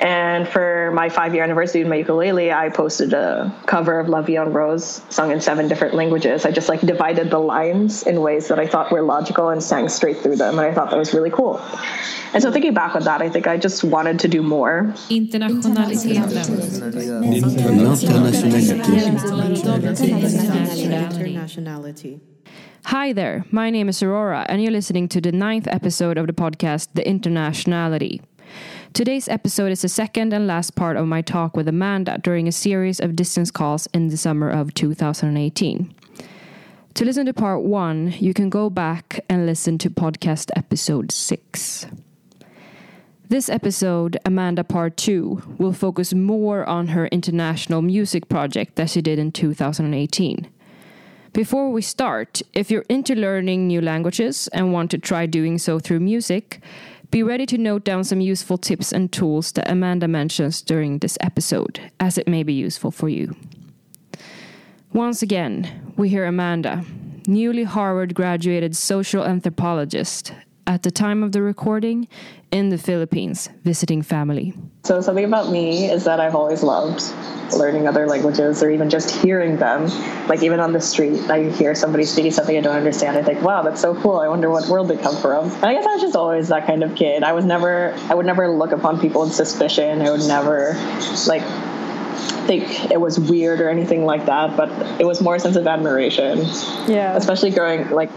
And for my five year anniversary of my ukulele, I posted a cover of La Vie en Rose sung in seven different languages. I just like divided the lines in ways that I thought were logical and sang straight through them. And I thought that was really cool. And so thinking back on that, I think I just wanted to do more. Internationality. Hi there, my name is Aurora, and you're listening to the ninth episode of the podcast, The Internationality. Today's episode is the second and last part of my talk with Amanda during a series of distance calls in the summer of 2018. To listen to part one, you can go back and listen to podcast episode six. This episode, Amanda Part 2, will focus more on her international music project that she did in 2018. Before we start, if you're into learning new languages and want to try doing so through music, be ready to note down some useful tips and tools that Amanda mentions during this episode, as it may be useful for you. Once again, we hear Amanda, newly Harvard graduated social anthropologist, at the time of the recording in the Philippines, visiting family. So, something about me is that I've always loved learning other languages or even just hearing them. Like, even on the street, I hear somebody speaking something I don't understand. I think, wow, that's so cool. I wonder what world they come from. And I guess I was just always that kind of kid. I was never, I would never look upon people with suspicion. I would never, like, think it was weird or anything like that, but it was more a sense of admiration. Yeah. Especially growing like,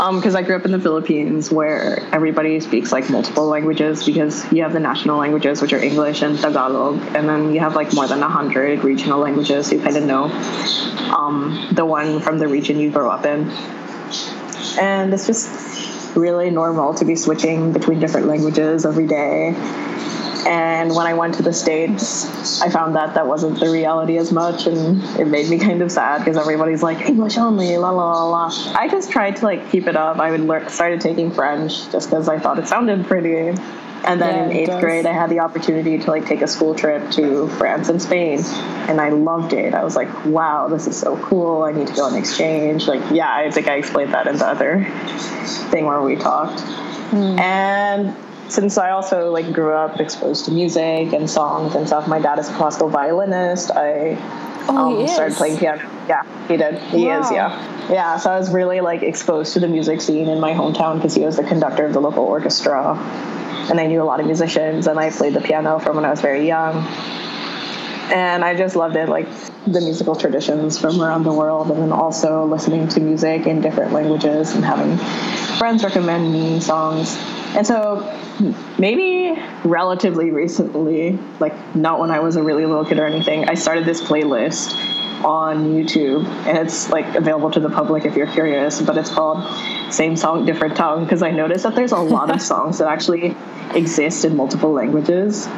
um, because I grew up in the Philippines where everybody speaks like multiple languages because you have the national languages which are English and Tagalog, and then you have like more than a hundred regional languages. So you kind of know um, the one from the region you grew up in, and it's just really normal to be switching between different languages every day and when I went to the States, I found that that wasn't the reality as much, and it made me kind of sad because everybody's like English only, la la la la. I just tried to like keep it up. I would learn, started taking French just because I thought it sounded pretty. And then Yeah, in eighth does. grade, I had the opportunity to like take a school trip to France and Spain, and I loved it. I was like, "Wow, this is so cool! I need to go on exchange." Like, yeah, I think I explained that in the other thing where we talked. Hmm. And since I also like grew up exposed to music and songs and stuff, my dad is a classical violinist. I Oh, um, he started playing piano. Yeah, he did. He is. Yeah, yeah. So I was really like exposed to the music scene in my hometown because he was the conductor of the local orchestra, and I knew a lot of musicians, and I played the piano from when I was very young. And I just loved it, like the musical traditions from around the world, and then also listening to music in different languages and having friends recommend me songs. And so maybe relatively recently, like not when I was a really little kid or anything, I started this playlist on YouTube and it's like available to the public if you're curious, but it's called Same Song, Different Tongue because I noticed that there's a lot of songs that actually exist in multiple languages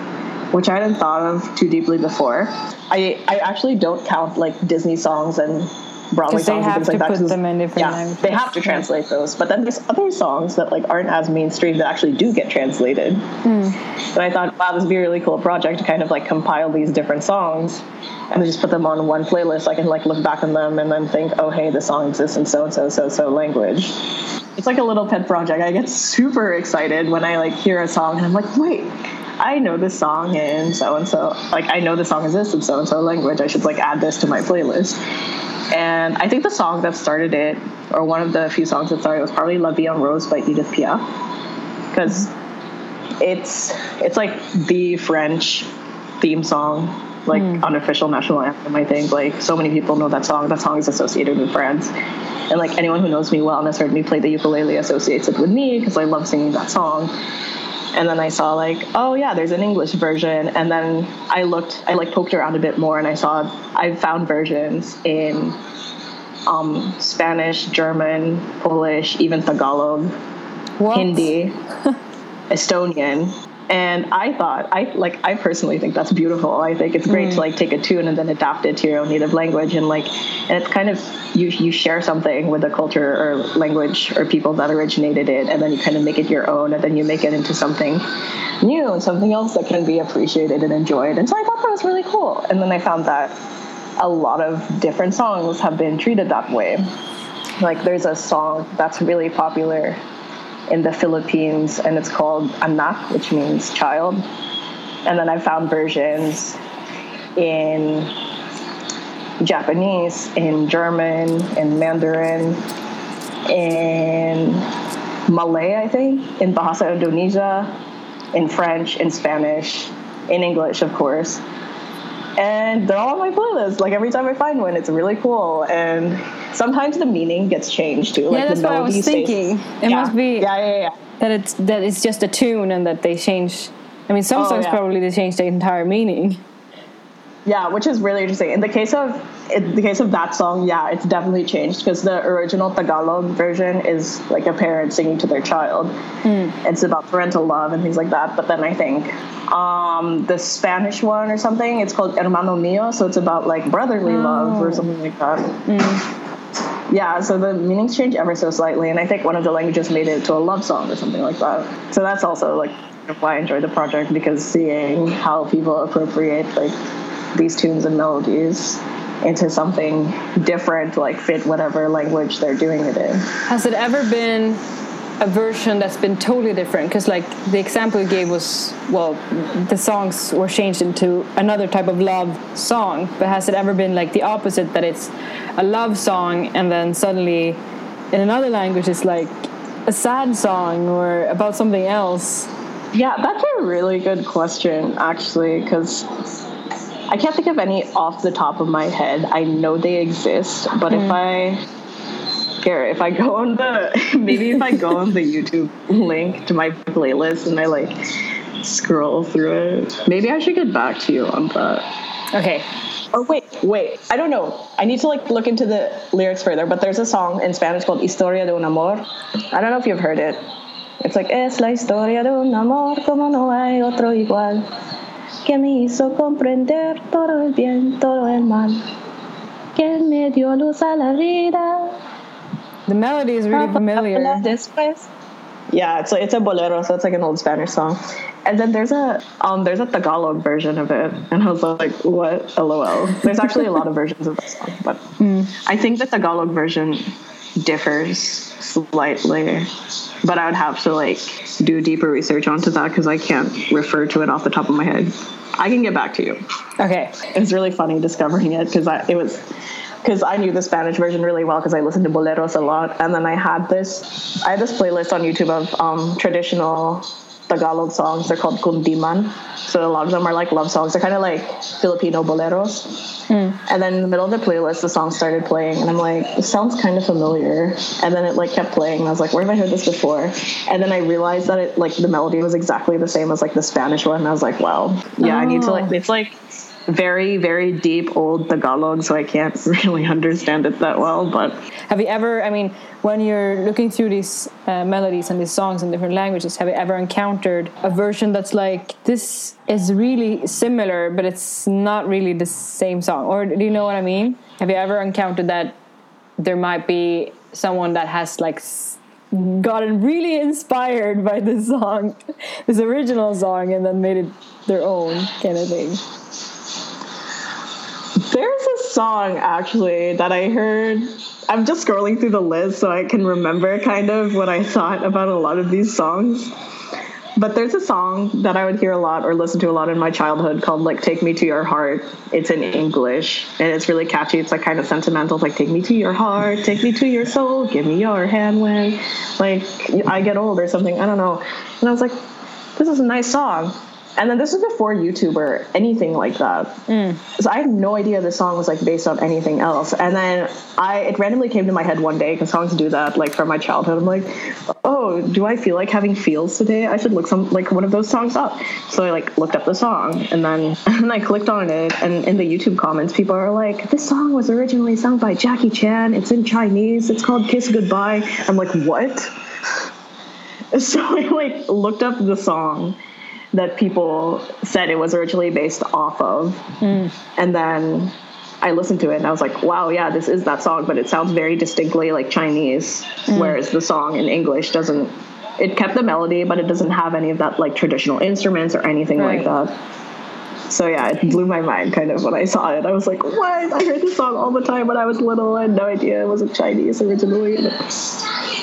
which I hadn't thought of too deeply before. I, I actually don't count like Disney songs and Broadway 'Cause they have and things to like that. them in different yeah, languages. They have to translate those. But then there's other songs that like aren't as mainstream that actually do get translated. Hmm. But I thought, wow, this would be a really cool project to kind of like compile these different songs and just put them on one playlist. I can like look back on them and then think, oh hey, this song exists in so and so so so language. It's like a little pet project. I get super excited when I like hear a song and I'm like, wait, I know this song in so and so. Like I know this song exists in so and so language. I should like add this to my playlist. And I think the song that started it, or one of the few songs that started, it was probably "La Vie en Rose" by Edith Piaf, because it's it's like the French theme song, like hmm. unofficial national anthem. I think like so many people know that song. That song is associated with France, and like anyone who knows me well and has heard me play the ukulele associates it with me because I love singing that song. And then I saw like, oh yeah, there's an English version. And then I looked, I like poked around a bit more, and I saw I found versions in um, Spanish, German, Polish, even Tagalog, What? Hindi, Estonian. And I thought, I like, I personally think that's beautiful. I think it's great to mm. like take a tune and then adapt it to your own native language, and like, and it's kind of you you share something with the culture or language or people that originated it, and then you kind of make it your own, and then you make it into something new and something else that can be appreciated and enjoyed. And so I thought that was really cool. And then I found that a lot of different songs have been treated that way. Like there's a song that's really popular in the Philippines, and it's called anak, which means child. and then I found versions in Japanese, in German, in Mandarin, in Malay, I think, in Bahasa Indonesia, in French, in Spanish, in English, of course. And they're all on my playlist. Like every time I find one, it's really cool. And sometimes the meaning gets changed too. Like yeah, that's the what I was melody stays- thinking. It yeah. must be Yeah, yeah, yeah. that it's that it's just a tune and that they change. I mean, some Oh, songs yeah. probably they change the entire meaning. Yeah, which is really interesting. In the case of in the case of that song, yeah, it's definitely changed because the original Tagalog version is like a parent singing to their child. It's about parental love and things like that. But then I think um, the Spanish one or something, it's called Hermano Mio, so it's about like brotherly love or something like that. Yeah, so the meanings change ever so slightly, and I think one of the languages made it to a love song or something like that. So that's also like why I enjoy the project because seeing how people appropriate like these tunes and melodies into something different, like fit whatever language they're doing it in. Has it ever been a version that's been totally different? Because like the example you gave was well, the songs were changed into another type of love song. But has it ever been like the opposite that it's a love song and then suddenly in another language it's like a sad song or about something else? Yeah, that's a really good question, actually, because I can't think of any off the top of my head. I know they exist, but if hmm. I here, if I go on the maybe if I go on the YouTube link to my playlist and I like scroll through it, maybe I should get back to you on that. Okay. Or wait, wait, I don't know. I need to like look into the lyrics further, but there's a song in Spanish called Historia de un amor. I don't know if you've heard it. It's like es la historia de un amor como no hay otro igual que me hizo comprender todo el bien, todo el mal que me dio luz a la vida. The melody is really familiar. Después. Yeah, it's it's a bolero, so it's like an old Spanish song. And then there's a um there's a Tagalog version of it, and I was like, what? LOL. There's actually a lot of versions of this song, but I think the Tagalog version differs slightly. But I would have to like do deeper research onto that because I can't refer to it off the top of my head. I can get back to you. Okay. It was really funny discovering it because I it was because I knew the Spanish version really well because I listened to boleros a lot, and then I had this I had this playlist on YouTube of um, traditional Tagalog songs. They're called kundiman, so a lot of them are like love songs. They're kind of like Filipino boleros. Hmm. And then in the middle of the playlist, the song started playing, and I'm like, this sounds kind of familiar. And then it like kept playing, and I was like, where have I heard this before? And then I realized that it like the melody was exactly the same as like the Spanish one. And I was like, wow, yeah, I need to like oh. it's like very very deep old Tagalog, so I can't really understand it that well. But Have you ever, I mean, when you're looking through these uh, melodies and these songs in different languages, have you ever encountered a version that's like, this is really similar, but it's not really the same song? Or do you know what I mean? Have you ever encountered that there might be someone that has like gotten really inspired by this song, this original song, and then made it their own kind of thing? There's a song actually that I heard. I'm just scrolling through the list so I can remember kind of what I thought about a lot of these songs. But there's a song that I would hear a lot or listen to a lot in my childhood called like Take Me to Your Heart. It's in English and it's really catchy. It's like kind of sentimental. It's like take me to your heart, take me to your soul, give me your hand when like I get old or something. I don't know. And I was like, this is a nice song. And then this was before YouTube or anything like that. Mm. So I had no idea this song was like based on anything else. And then I it randomly came to my head one day because songs do that like from my childhood. I'm like, oh, do I feel like having feels today? I should look some like one of those songs up. So I like looked up the song and then and I clicked on it and in the YouTube comments people are like, this song was originally sung by Jackie Chan. It's in Chinese. It's called Kiss Goodbye. I'm like, what? So I like looked up the song that people said it was originally based off of. Hmm. And then I listened to it and I was like, wow, yeah, this is that song, but it sounds very distinctly like Chinese, hmm. whereas the song in English doesn't. It kept the melody, but it doesn't have any of that like traditional instruments or anything like that. So yeah, it blew my mind kind of when I saw it. I was like, what? I heard this song all the time when I was little. I had no idea it was a Chinese originally.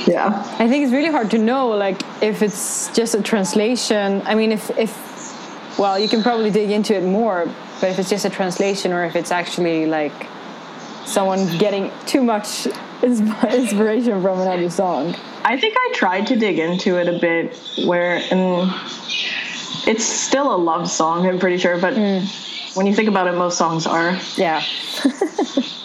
Yeah. I think it's really hard to know, like, if it's just a translation. I mean, if if well, you can probably dig into it more, but if it's just a translation or if it's actually like someone getting too much inspiration from another song. I think I tried to dig into it a bit where and it's still a love song, I'm pretty sure, but mm. when you think about it, most songs are. Yeah.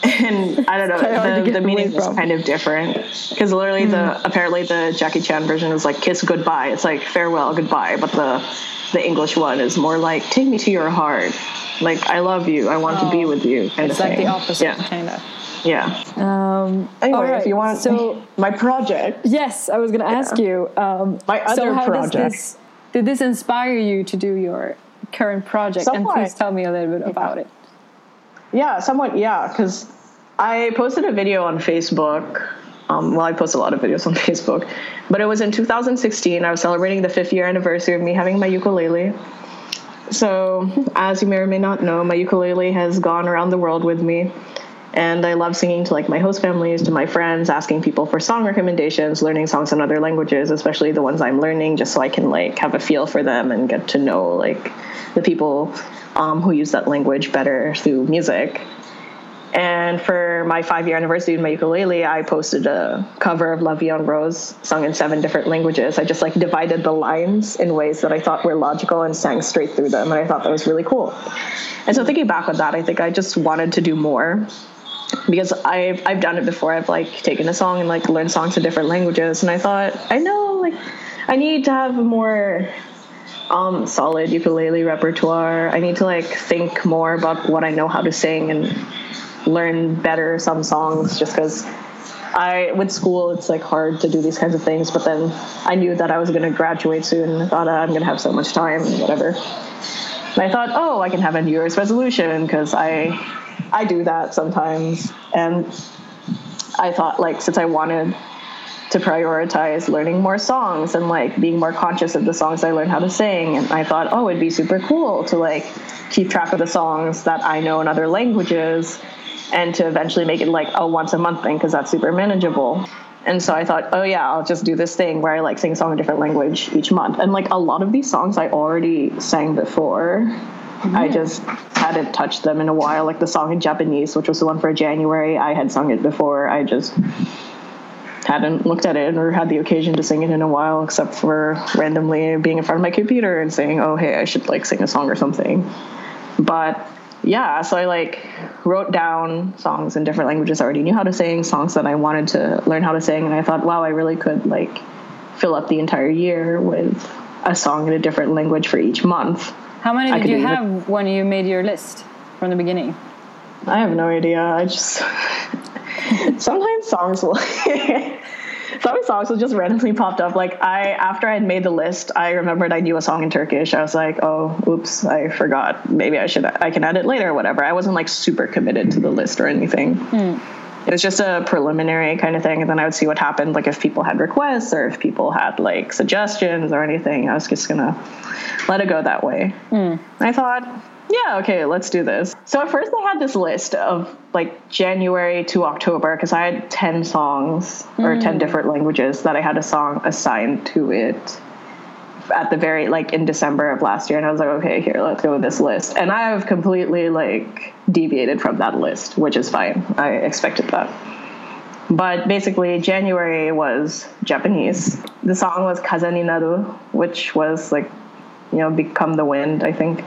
and I don't know, the, the meaning is kind of different because literally mm. the apparently the Jackie Chan version is like kiss goodbye. It's like farewell, goodbye, but the the English one is more like take me to your heart. Like I love you, I want oh. to be oh. with you. Kind it's of like thing. the opposite, yeah. kind of. Yeah. Um, anyway, right. if you want, so my project. Yes, I was going to yeah. ask you. Um, my other so project. This, did this inspire you to do your current project? Somewhat. And please tell me a little bit about it. Yeah, somewhat. Yeah, because I posted a video on Facebook. Um, well, I post a lot of videos on Facebook, but it was in 2016. I was celebrating the fifth year anniversary of me having my ukulele. So, as you may or may not know, my ukulele has gone around the world with me and I love singing to like my host families, to my friends, asking people for song recommendations, learning songs in other languages, especially the ones I'm learning, just so I can like have a feel for them and get to know like the people um, who use that language better through music. And for my five year anniversary of my ukulele, I posted a cover of La Vie en Rose sung in seven different languages. I just like divided the lines in ways that I thought were logical and sang straight through them. And I thought that was really cool. And so thinking back on that, I think I just wanted to do more because I've I've done it before. I've like taken a song and like learned songs in different languages, and I thought I know like I need to have a more um, solid ukulele repertoire. I need to like think more about what I know how to sing and learn better some songs. Just because I with school it's like hard to do these kinds of things, but then I knew that I was going to graduate soon. I thought I'm going to have so much time, whatever. And I thought, oh, I can have a New Year's resolution because I I do that sometimes. And I thought, like, since I wanted to prioritize learning more songs and like being more conscious of the songs I learned how to sing, and I thought, oh, it'd be super cool to like keep track of the songs that I know in other languages and to eventually make it like a once a month thing because that's super manageable. And so I thought, oh yeah, I'll just do this thing where I like sing a song in a different language each month. And like a lot of these songs I already sang before. Mm-hmm. I just hadn't touched them in a while. Like the song in Japanese, which was the one for January, I had sung it before. I just hadn't looked at it or had the occasion to sing it in a while, except for randomly being in front of my computer and saying, "Oh, hey, I should like sing a song or something." But yeah, so I like wrote down songs in different languages I already knew how to sing, songs that I wanted to learn how to sing, and I thought, wow, I really could like fill up the entire year with a song in a different language for each month. How many did you have when you made your list from the beginning? I have no idea. I just sometimes songs will some songs will just randomly popped up. Like I after I had made the list, I remembered I knew a song in Turkish. I was like, oh, oops, I forgot. Maybe I should I can add it later or whatever. I wasn't like super committed to the list or anything. Mm. It was just a preliminary kind of thing, and then I would see what happened. Like if people had requests or if people had like suggestions or anything, I was just gonna let it go that way. Mm. I thought, yeah, okay, let's do this. So at first I had this list of like January to October because I had 10 songs mm. or 10 hmm. different languages that I had a song assigned to it at the very like in December of last year and I was like okay here let's go with this list. And I have completely like deviated from that list which is fine. I expected that. But basically January was Japanese. The song was Kaze ni Naru which was like you know, become the wind. I think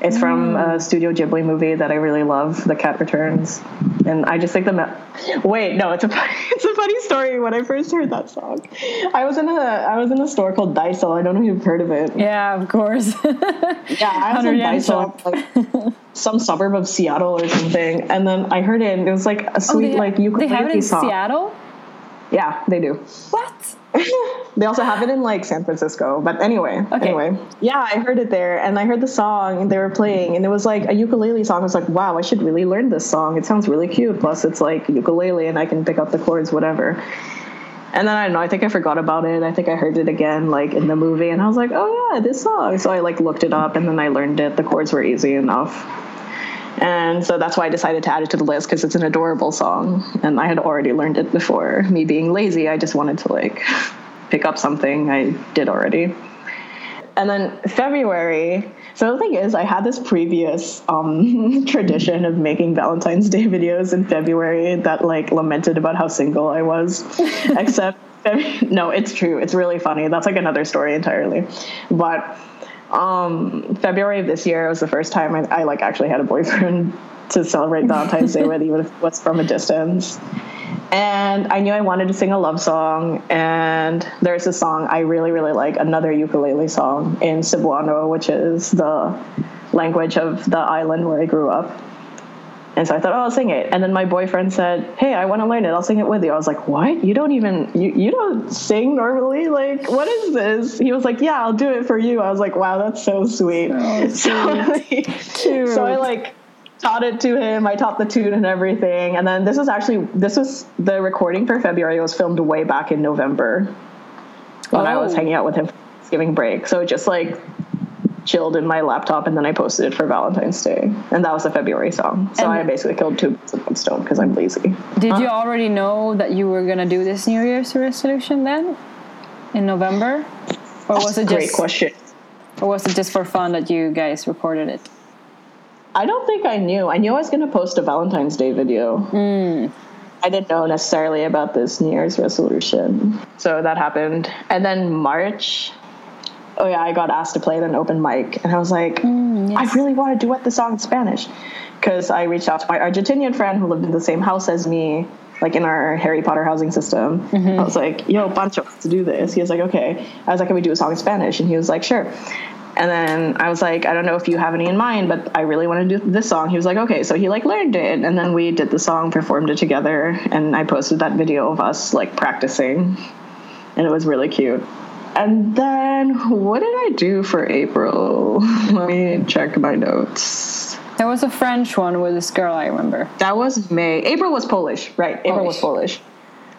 it's mm. from a Studio Ghibli movie that I really love, The Cat Returns, and I just think the me- wait, no, it's a it's a funny story. When I first heard that song, I was in a I was in a store called Daiso. I don't know if you've heard of it. Yeah, of course. yeah, I was in Daiso, like some suburb of Seattle or something, and then I heard it. and It was like a sweet oh, they, like ukulele They have it in song. Seattle. Yeah, they do. What? They also have it in like San Francisco. But anyway, okay. anyway, yeah, I heard it there, and I heard the song and they were playing, and it was like a ukulele song. I was like, wow, I should really learn this song. It sounds really cute. Plus, it's like ukulele, and I can pick up the chords, whatever. And then I don't know. I think I forgot about it. I think I heard it again, like in the movie, and I was like, oh yeah, this song. So I like looked it up, and then I learned it. The chords were easy enough. And so that's why I decided to add it to the list because it's an adorable song. And I had already learned it before. Me being lazy, I just wanted to like pick up something I did already. And then February, So the thing is, I had this previous um, tradition of making Valentine's Day videos in February that like lamented about how single I was, except no, it's true. It's really funny. That's like another story entirely. But um, February of this year was the first time I, I like actually had a boyfriend to celebrate Valentine's Day with, even if it was from a distance. And I knew I wanted to sing a love song, and there's a song I really, really like, another ukulele song in Cebuano, which is the language of the island where I grew up. And so I thought, oh, I'll sing it. And then my boyfriend said, hey, I want to learn it. I'll sing it with you. I was like, what? You don't even, you, you don't sing normally? Like, what is this? He was like, yeah, I'll do it for you. I was like, wow, that's so sweet. Oh, so, so I like taught it to him. I taught the tune and everything. And then this was actually, this was the recording for February. It was filmed way back in November when oh. I was oh. hanging out with him for Thanksgiving break. So it just like chilled in my laptop and then I posted it for Valentine's Day. And that was a February song. So and I basically killed two birds with one stone because I'm lazy. Did you uh-huh. already know that you were going to do this New Year's resolution then? In November? Or was That's it just great question. Or was it just for fun that you guys recorded it? I don't think I knew. I knew I was going to post a Valentine's Day video. Mm. I didn't know necessarily about this New Year's resolution. So that happened. And then March, oh yeah, I got asked to play at an open mic, and I was like, mm, yes. I really want to duet the song in Spanish, because I reached out to my Argentinian friend who lived in the same house as me, like in our Harry Potter housing system. Mm-hmm. I was like, Yo, Pancho, to do this. He was like, Okay. I was like, Can we do a song in Spanish? And he was like, Sure. And then I was like, I don't know if you have any in mind, but I really want to do this song. He was like, okay. So he like learned it. And then we did the song, performed it together. And I posted that video of us like practicing. And it was really cute. And then what did I do for April? Let me check my notes. There was a French one with this girl, I remember. That was May. April was Polish, right? April was Polish.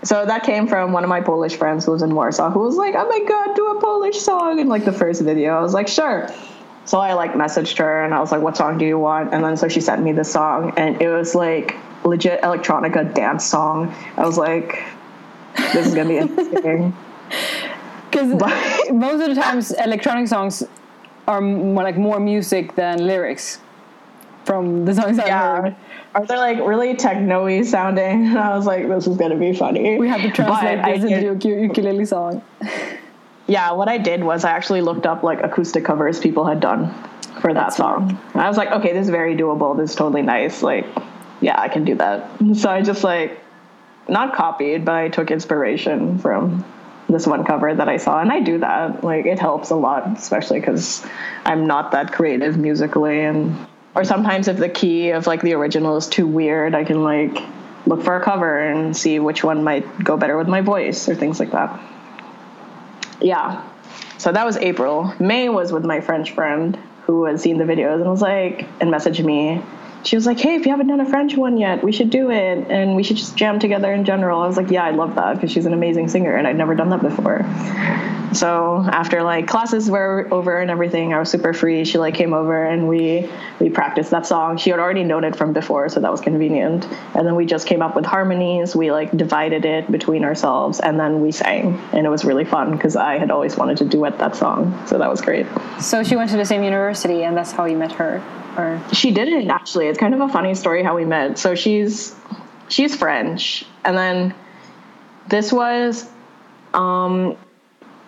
So that came from one of my Polish friends who was in Warsaw who was like, oh my God, do a Polish song in like the first video. I was like, sure. So I like messaged her and I was like, what song do you want? And then so she sent me the song and it was like legit electronica dance song. I was like, this is to be interesting. Because most of the times, electronic songs are more like more music than lyrics from the songs yeah. I've heard. Are they like really techno-y sounding? And I was like, this is gonna be funny. We had to translate but this into a ukulele song. Yeah, what I did was I actually looked up like acoustic covers people had done for that That's song. I was like, okay, this is very doable. This is totally nice. Like, yeah, I can do that. So I just like not copied, but I took inspiration from this one cover that I saw, and I do that. Like it helps a lot, especially because I'm not that creative musically, and or sometimes if the key of like the original is too weird, I can like look for a cover and see which one might go better with my voice or things like that. Yeah. So that was April. May was with my French friend who had seen the videos and was like and messaged me she was like, "Hey, if you haven't done a French one yet, we should do it, and we should just jam together in general." I was like, "Yeah, I love that because she's an amazing singer, and I'd never done that before." So after like classes were over and everything, I was super free. She like came over and we we practiced that song. She had already known it from before, so that was convenient. And then we just came up with harmonies. We like divided it between ourselves, and then we sang, and it was really fun because I had always wanted to duet that song, so that was great. So she went to the same university, and that's how you met her. Or she didn't actually. It's kind of a funny story how we met. So she's she's French, and then this was um,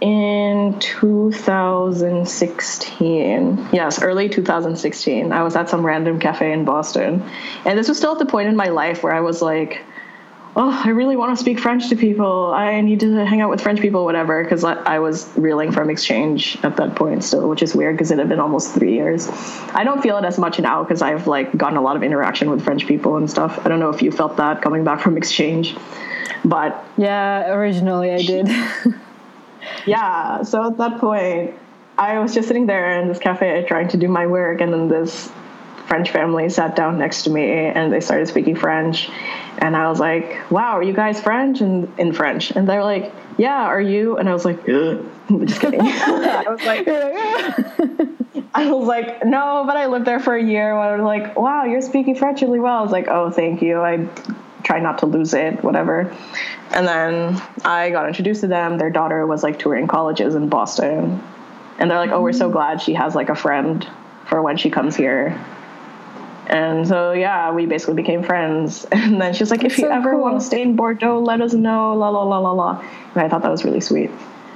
in 2016. Yes, early 2016. I was at some random cafe in Boston, and this was still at the point in my life where I was like oh, I really want to speak French to people. I need to hang out with French people, whatever. Because I was reeling from exchange at that point still, which is weird because it had been almost three years. I don't feel it as much now because I've like gotten a lot of interaction with French people and stuff. I don't know if you felt that coming back from exchange, but yeah, originally I did. yeah, so at that point, I was just sitting there in this cafe trying to do my work, and then this French family sat down next to me and they started speaking French. And I was like, wow, are you guys French? And in French. And they're like, yeah, are you? And I was like, just kidding. I was like, I was like, no, but I lived there for a year. I was like, wow, you're speaking French really well. I was like, oh, thank you. I try not to lose it, whatever. And then I got introduced to them. Their daughter was like touring colleges in Boston. And they're like, oh, we're so mm-hmm. glad she has like a friend for when she comes here. And so yeah, we basically became friends. And then she's like, if you so ever cool. want to stay in Bordeaux, let us know. La la la la la. And I thought that was really sweet.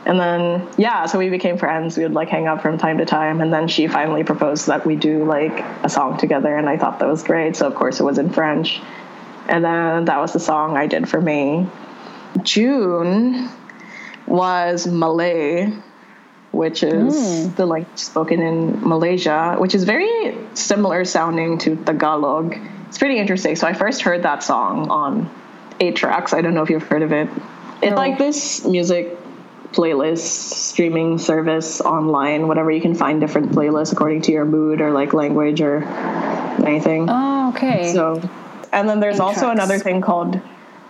And then yeah, so we became friends. We would like hang out from time to time. And then she finally proposed that we do like a song together, and I thought that was great. So of course it was in French. And then that was the song I did for May. June was Malay, which is hmm. the language spoken in Malaysia, which is very similar sounding to Tagalog. It's pretty interesting. So I first heard that song on 8tracks. I don't know if you've heard of it. It's No. like this music playlist streaming service online, whatever you can find different playlists according to your mood or like language or anything. Oh, okay. So, and then there's Eight also tracks. another thing called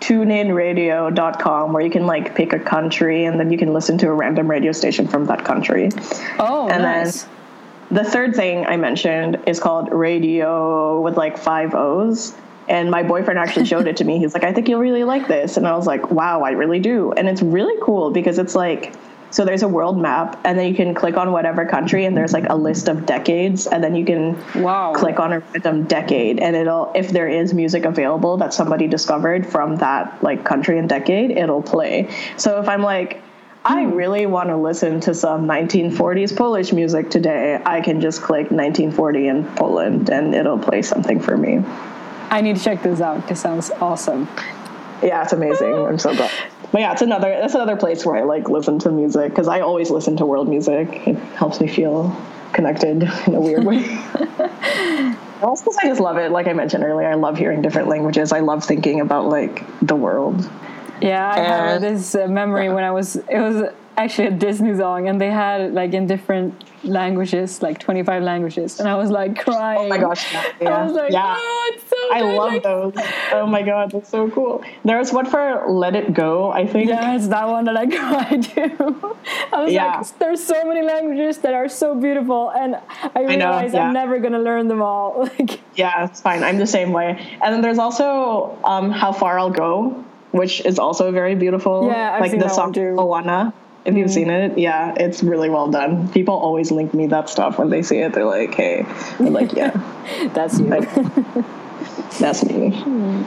tuneinradio.com where you can like pick a country and then you can listen to a random radio station from that country. oh, and then- nice. The third thing I mentioned is called radio with like five O's. And my boyfriend actually showed it to me. He's like, I think you'll really like this. And I was like, wow, I really do. And it's really cool because it's like, so there's a world map, and then you can click on whatever country, and there's like a list of decades, and then you can Wow. click on a random decade, and it'll, if there is music available that somebody discovered from that like country and decade, it'll play. So if I'm like, I hmm. really want to listen to some 1940s Polish music today, I can just click 1940 in Poland, and it'll play something for me. I need to check this out. This sounds awesome. Yeah, it's amazing. I'm so glad. But yeah, it's another that's another place where I like listen to music because I always listen to world music. It helps me feel connected in a weird way. also, 'cause I just love it. Like I mentioned earlier, I love hearing different languages. I love thinking about like the world. Yeah, I have this uh, memory when I was. It was actually a Disney song, and they had it like in different languages, like twenty five languages, and I was like crying. Oh my gosh, yeah, yeah. I was like, Yeah. oh, it's so I good. love like, those. Oh my god, that's so cool. There's one for Let It Go, I think. Yeah, it's that one that I cried to. I was Yeah. like, there's so many languages that are so beautiful, and I know, realized yeah. I'm never gonna learn them all. Like, Yeah, it's fine. I'm the same way. And then there's also um, How Far I'll Go, which is also very beautiful. Yeah, I've like seen the that song one too. Moana. If you've seen it, yeah, it's really well done. People always link me that stuff when they see it. They're like, "Hey," I'm like, "Yeah, that's you. that's me." Hmm.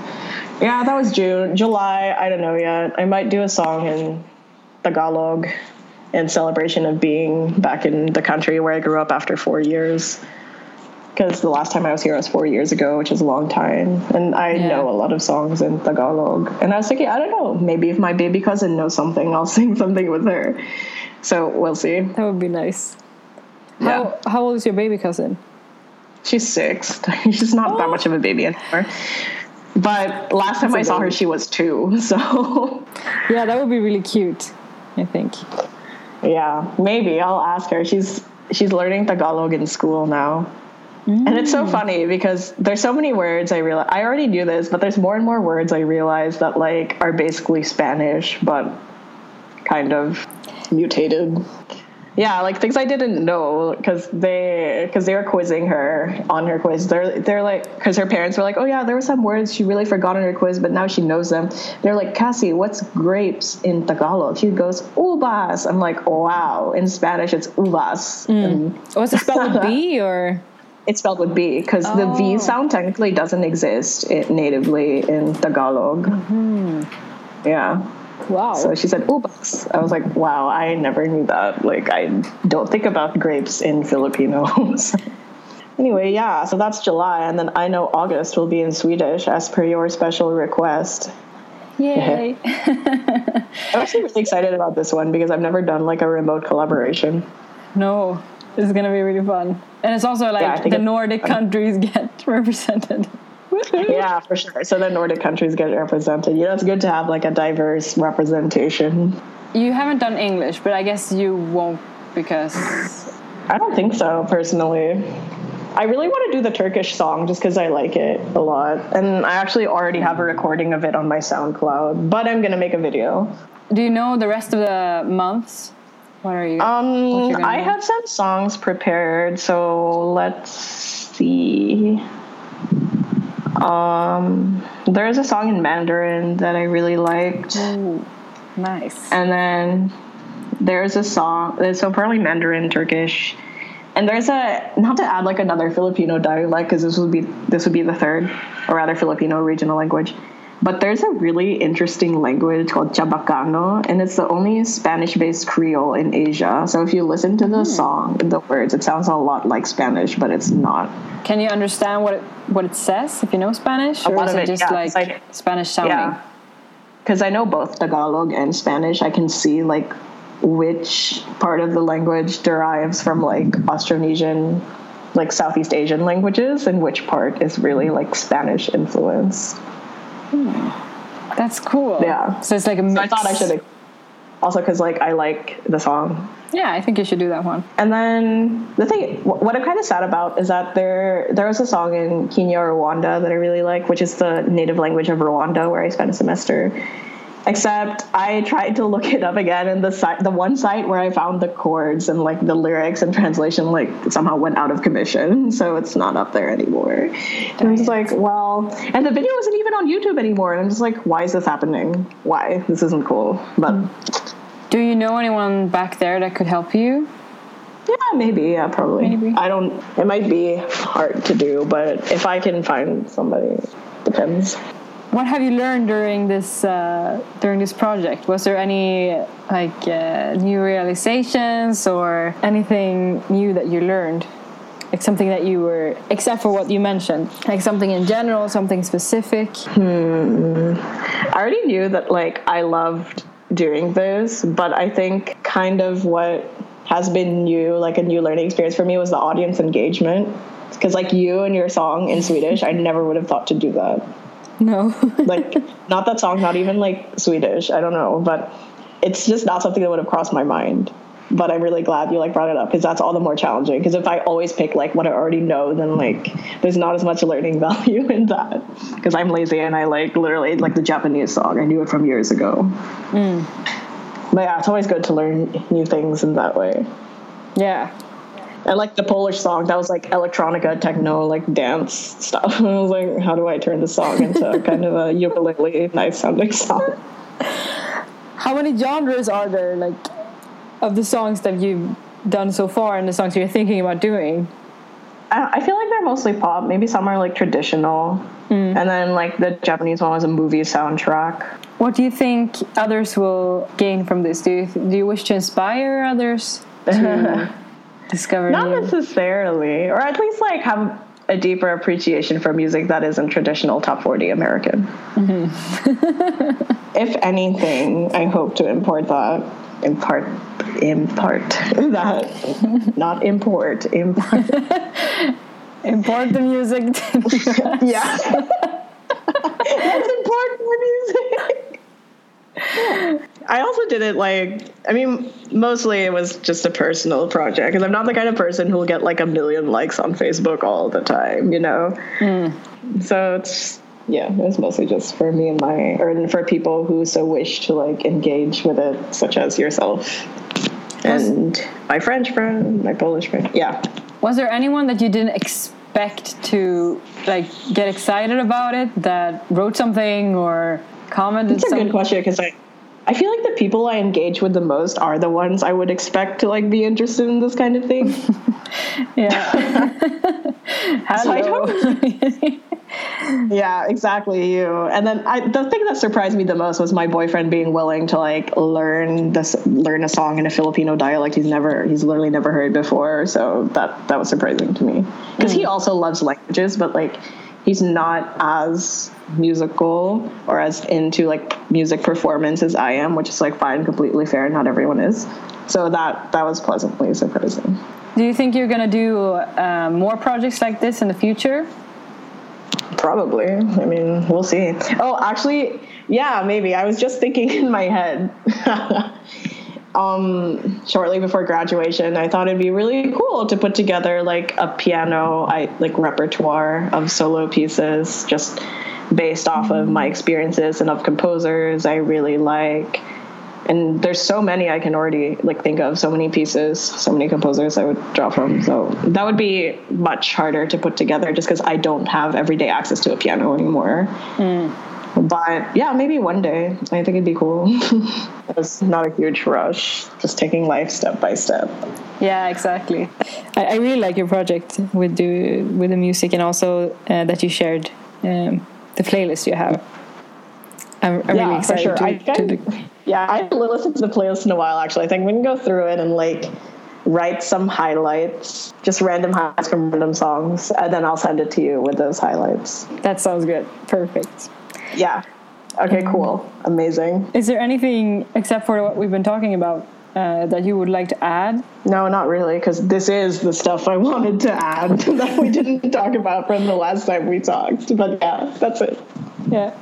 Yeah, that was June. July, I don't know yet. I might do a song in the Tagalog in celebration of being back in the country where I grew up after four years. Because the last time I was here was four years ago, which is a long time. And I Yeah. know a lot of songs in Tagalog. And I was thinking, I don't know, maybe if my baby cousin knows something, I'll sing something with her. So we'll see. That would be nice. Yeah. How how old is your baby cousin? She's six. She's not that oh. much of a baby anymore. But last time I That's a saw her, she was two. So Yeah, that would be really cute. I think. Yeah, maybe I'll ask her. She's she's learning Tagalog in school now. And it's so mm. funny because there's so many words I realize I already knew this, but there's more and more words I realize that like are basically Spanish but kind of mutated. Yeah, like things I didn't know because they because they were quizzing her on her quiz. They're they're like because her parents were like, oh yeah, there were some words she really forgot on her quiz, but now she knows them. They're like, Cassie, what's grapes in Tagalog? She goes uvas. I'm like, wow. In Spanish, it's uvas. Mm. And Was it spelled with B or? It's spelled with B because the Oh. V sound technically doesn't exist i natively in Tagalog. Mm-hmm. Yeah. Wow. So she said ubas. I was like, wow, I never knew that. Like, I don't think about grapes in Filipinos. anyway, yeah, so that's July. And then I know August will be in Swedish as per your special request. Yay. I'm actually really excited about this one because I've never done like a remote collaboration. no, this is gonna be really fun. And it's also like Yeah, the Nordic countries get represented. Yeah, for sure. So the Nordic countries get represented. You know, it's good to have like a diverse representation. You haven't done English, but I guess you won't because I don't think so, personally. I really want to do the Turkish song just because I like it a lot. And I actually already have a recording of it on my SoundCloud, but I'm going to make a video. do you know the rest of the months? What are you? Um, I have some songs prepared, so let's see. Um, there's a song in Mandarin that I really liked. Ooh, nice. And then there's a song, so apparently Mandarin, Turkish, And there's a not to add like another Filipino dialect because this would be this would be the third, or rather Filipino regional language. But there's a really interesting language called Chabacano, and it's the only Spanish-based Creole in Asia. So if you listen to the hmm. song, the words, it sounds a lot like Spanish, but it's not. Can you understand what it what it says if you know Spanish, or lot is of it it, just yeah, like I- Spanish sounding? Yeah. Because I know both Tagalog and Spanish, I can see like which part of the language derives from like Austronesian, like Southeast Asian languages, and which part is really like Spanish influence. Hmm. That's cool. Yeah. So it's like a mix. So I thought I should. Also, because like I like the song, Yeah, I think you should do that one. and then the thing, what I'm kind of sad about is that there there was a song in Kinyarwanda that I really like, which is the native language of Rwanda, where I spent a semester. Except I tried to look it up again, and the site, the one site where I found the chords and like the lyrics and translation, like somehow went out of commission, so it's not up there anymore. And I'm just like, well, and the video isn't even on YouTube anymore, and I'm just like, why is this happening? Why this isn't cool? But Do you know anyone back there that could help you? Yeah, maybe. Yeah, probably. Maybe. I don't. It might be hard to do, but if I can find somebody, depends. What have you learned during this uh, during this project? Was there any like uh, new realizations or anything new that you learned? Like something that you were, except for what you mentioned, like something in general, something specific. I already knew that like I loved doing this, but I think kind of what has been new, like a new learning experience for me, was the audience engagement. Because like you and your song in Swedish, I never would have thought to do that. No. like not that song not even like swedish i don't know but it's just not something that would have crossed my mind. But i'm really glad you like brought it up because that's all the more challenging because if i always pick like what i already know then like there's not as much learning value in that. Because i'm lazy and i like literally like the japanese song i knew it from years ago. Mm. But yeah it's always good to learn new things in that way. Yeah. And like the Polish song, that was like electronica, techno, like dance stuff. And I was like, how do I turn the song into kind of a ukulele, nice sounding song? How many genres are there, like, of the songs that you've done so far and the songs you're thinking about doing? I, I feel like they're mostly pop. Maybe some are like traditional. Mm. And then like the Japanese one was a movie soundtrack. What do you think others will gain from this? Do you, do you wish to inspire others to discover Not new? necessarily, or at least like have a deeper appreciation for music that isn't traditional top 40 American. Mm-hmm. if anything, I hope to import that. Impart, impart that, not import, impart. Import the music. Yeah. Let's import more music. I also did it like, I mean, mostly it was just a personal project because I'm not the kind of person who will get like a million likes on Facebook all the time, you know? Hmm. So it's, yeah, it was mostly just for me and my, or for people who so wish to like engage with it, such as yourself. And my French friend, my Polish friend. Yeah. Was there anyone that you didn't expect to like get excited about it that wrote something or commented That's a something? good question because I, I feel like the people I engage with the most are the ones I would expect to like be interested in this kind of thing. Yeah. So I Hello. yeah, exactly. You. And then I, the thing that surprised me the most was my boyfriend being willing to like learn this, learn a song in a Filipino dialect he's never, he's literally never heard before. So that that was surprising to me because he mm. also loves languages, but like he's not as musical or as into like music performance as I am, which is like fine, completely fair. Not everyone is. So that that was pleasantly surprising. do you think you're gonna do um, more projects like this in the future? Probably. I mean, we'll see. Oh, actually, yeah, maybe. I was just thinking in my head. um, shortly before graduation, I thought it'd be really cool to put together like a piano, I like repertoire of solo pieces, just based off of my experiences and of composers I really like. And there's so many I can already like think of, so many pieces, so many composers I would draw from. So that would be much harder to put together just because I don't have everyday access to a piano anymore. But yeah, maybe one day. I think it'd be cool. it's not a huge rush, just taking life step by step. Yeah, exactly. I, I really like your project with the with the music and also uh, that you shared um, the playlist you have. I'm, I'm yeah, really excited sure. to, I, to look- yeah, I haven't listened to the playlist in a while. Actually, I think we can go through it and like write some highlights, just random highlights from random songs, and then I'll send it to you with those highlights. that sounds good. Perfect. Yeah. Okay. Cool. Amazing. Is there anything except for what we've been talking about uh, that you would like to add? No, not really, because this is the stuff I wanted to add that we didn't talk about from the last time we talked. But yeah, that's it. Yeah.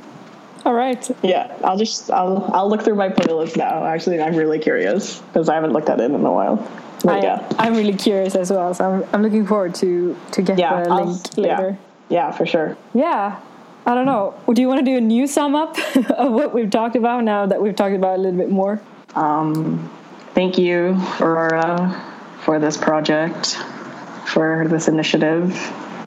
All right. Yeah, I'll just I'll I'll look through my playlist now. Actually, I'm really curious because I haven't looked at it in a while. But I, yeah, I'm really curious as well, so I'm, I'm looking forward to to get yeah, the I'll- link later. Yeah, yeah, for sure. Yeah. I don't know. Do you want to do a new sum up of what we've talked about now that we've talked about a little bit more? Um, thank you, Aurora, for this project, for this initiative,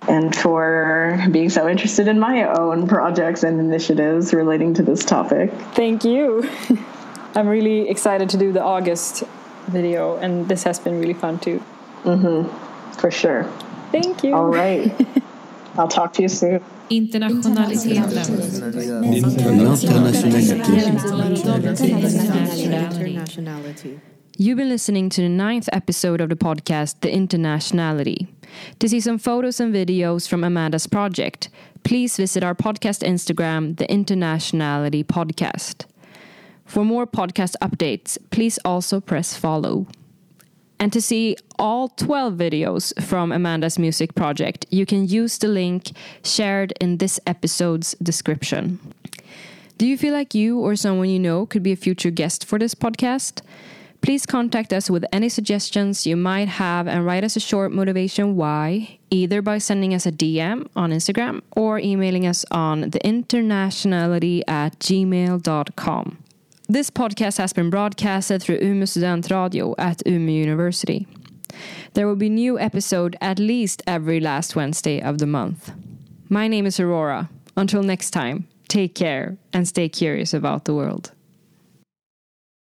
and for being so interested in my own projects and initiatives relating to this topic. Thank you. I'm really excited to do the August video, and this has been really fun too. For sure. Thank you. All right. I'll talk to you soon. Internationality. You've been listening to the ninth episode of the podcast, The Internationality. To see some photos and videos from Amanda's project, please visit our podcast Instagram, The Internationality Podcast. For more podcast updates, please also press follow. And to see all 12 videos from Amanda's music project, you can use the link shared in this episode's description. Do you feel like you or someone you know could be a future guest for this podcast? Please contact us with any suggestions you might have and write us a short motivation why, either by sending us a DM on Instagram or emailing us on theinternationality at gmail.com. This podcast has been broadcasted through Umeå Student Radio at Umeå University. There will be new episode at least every last Wednesday of the month. My name is Aurora. Until next time, take care and stay curious about the world.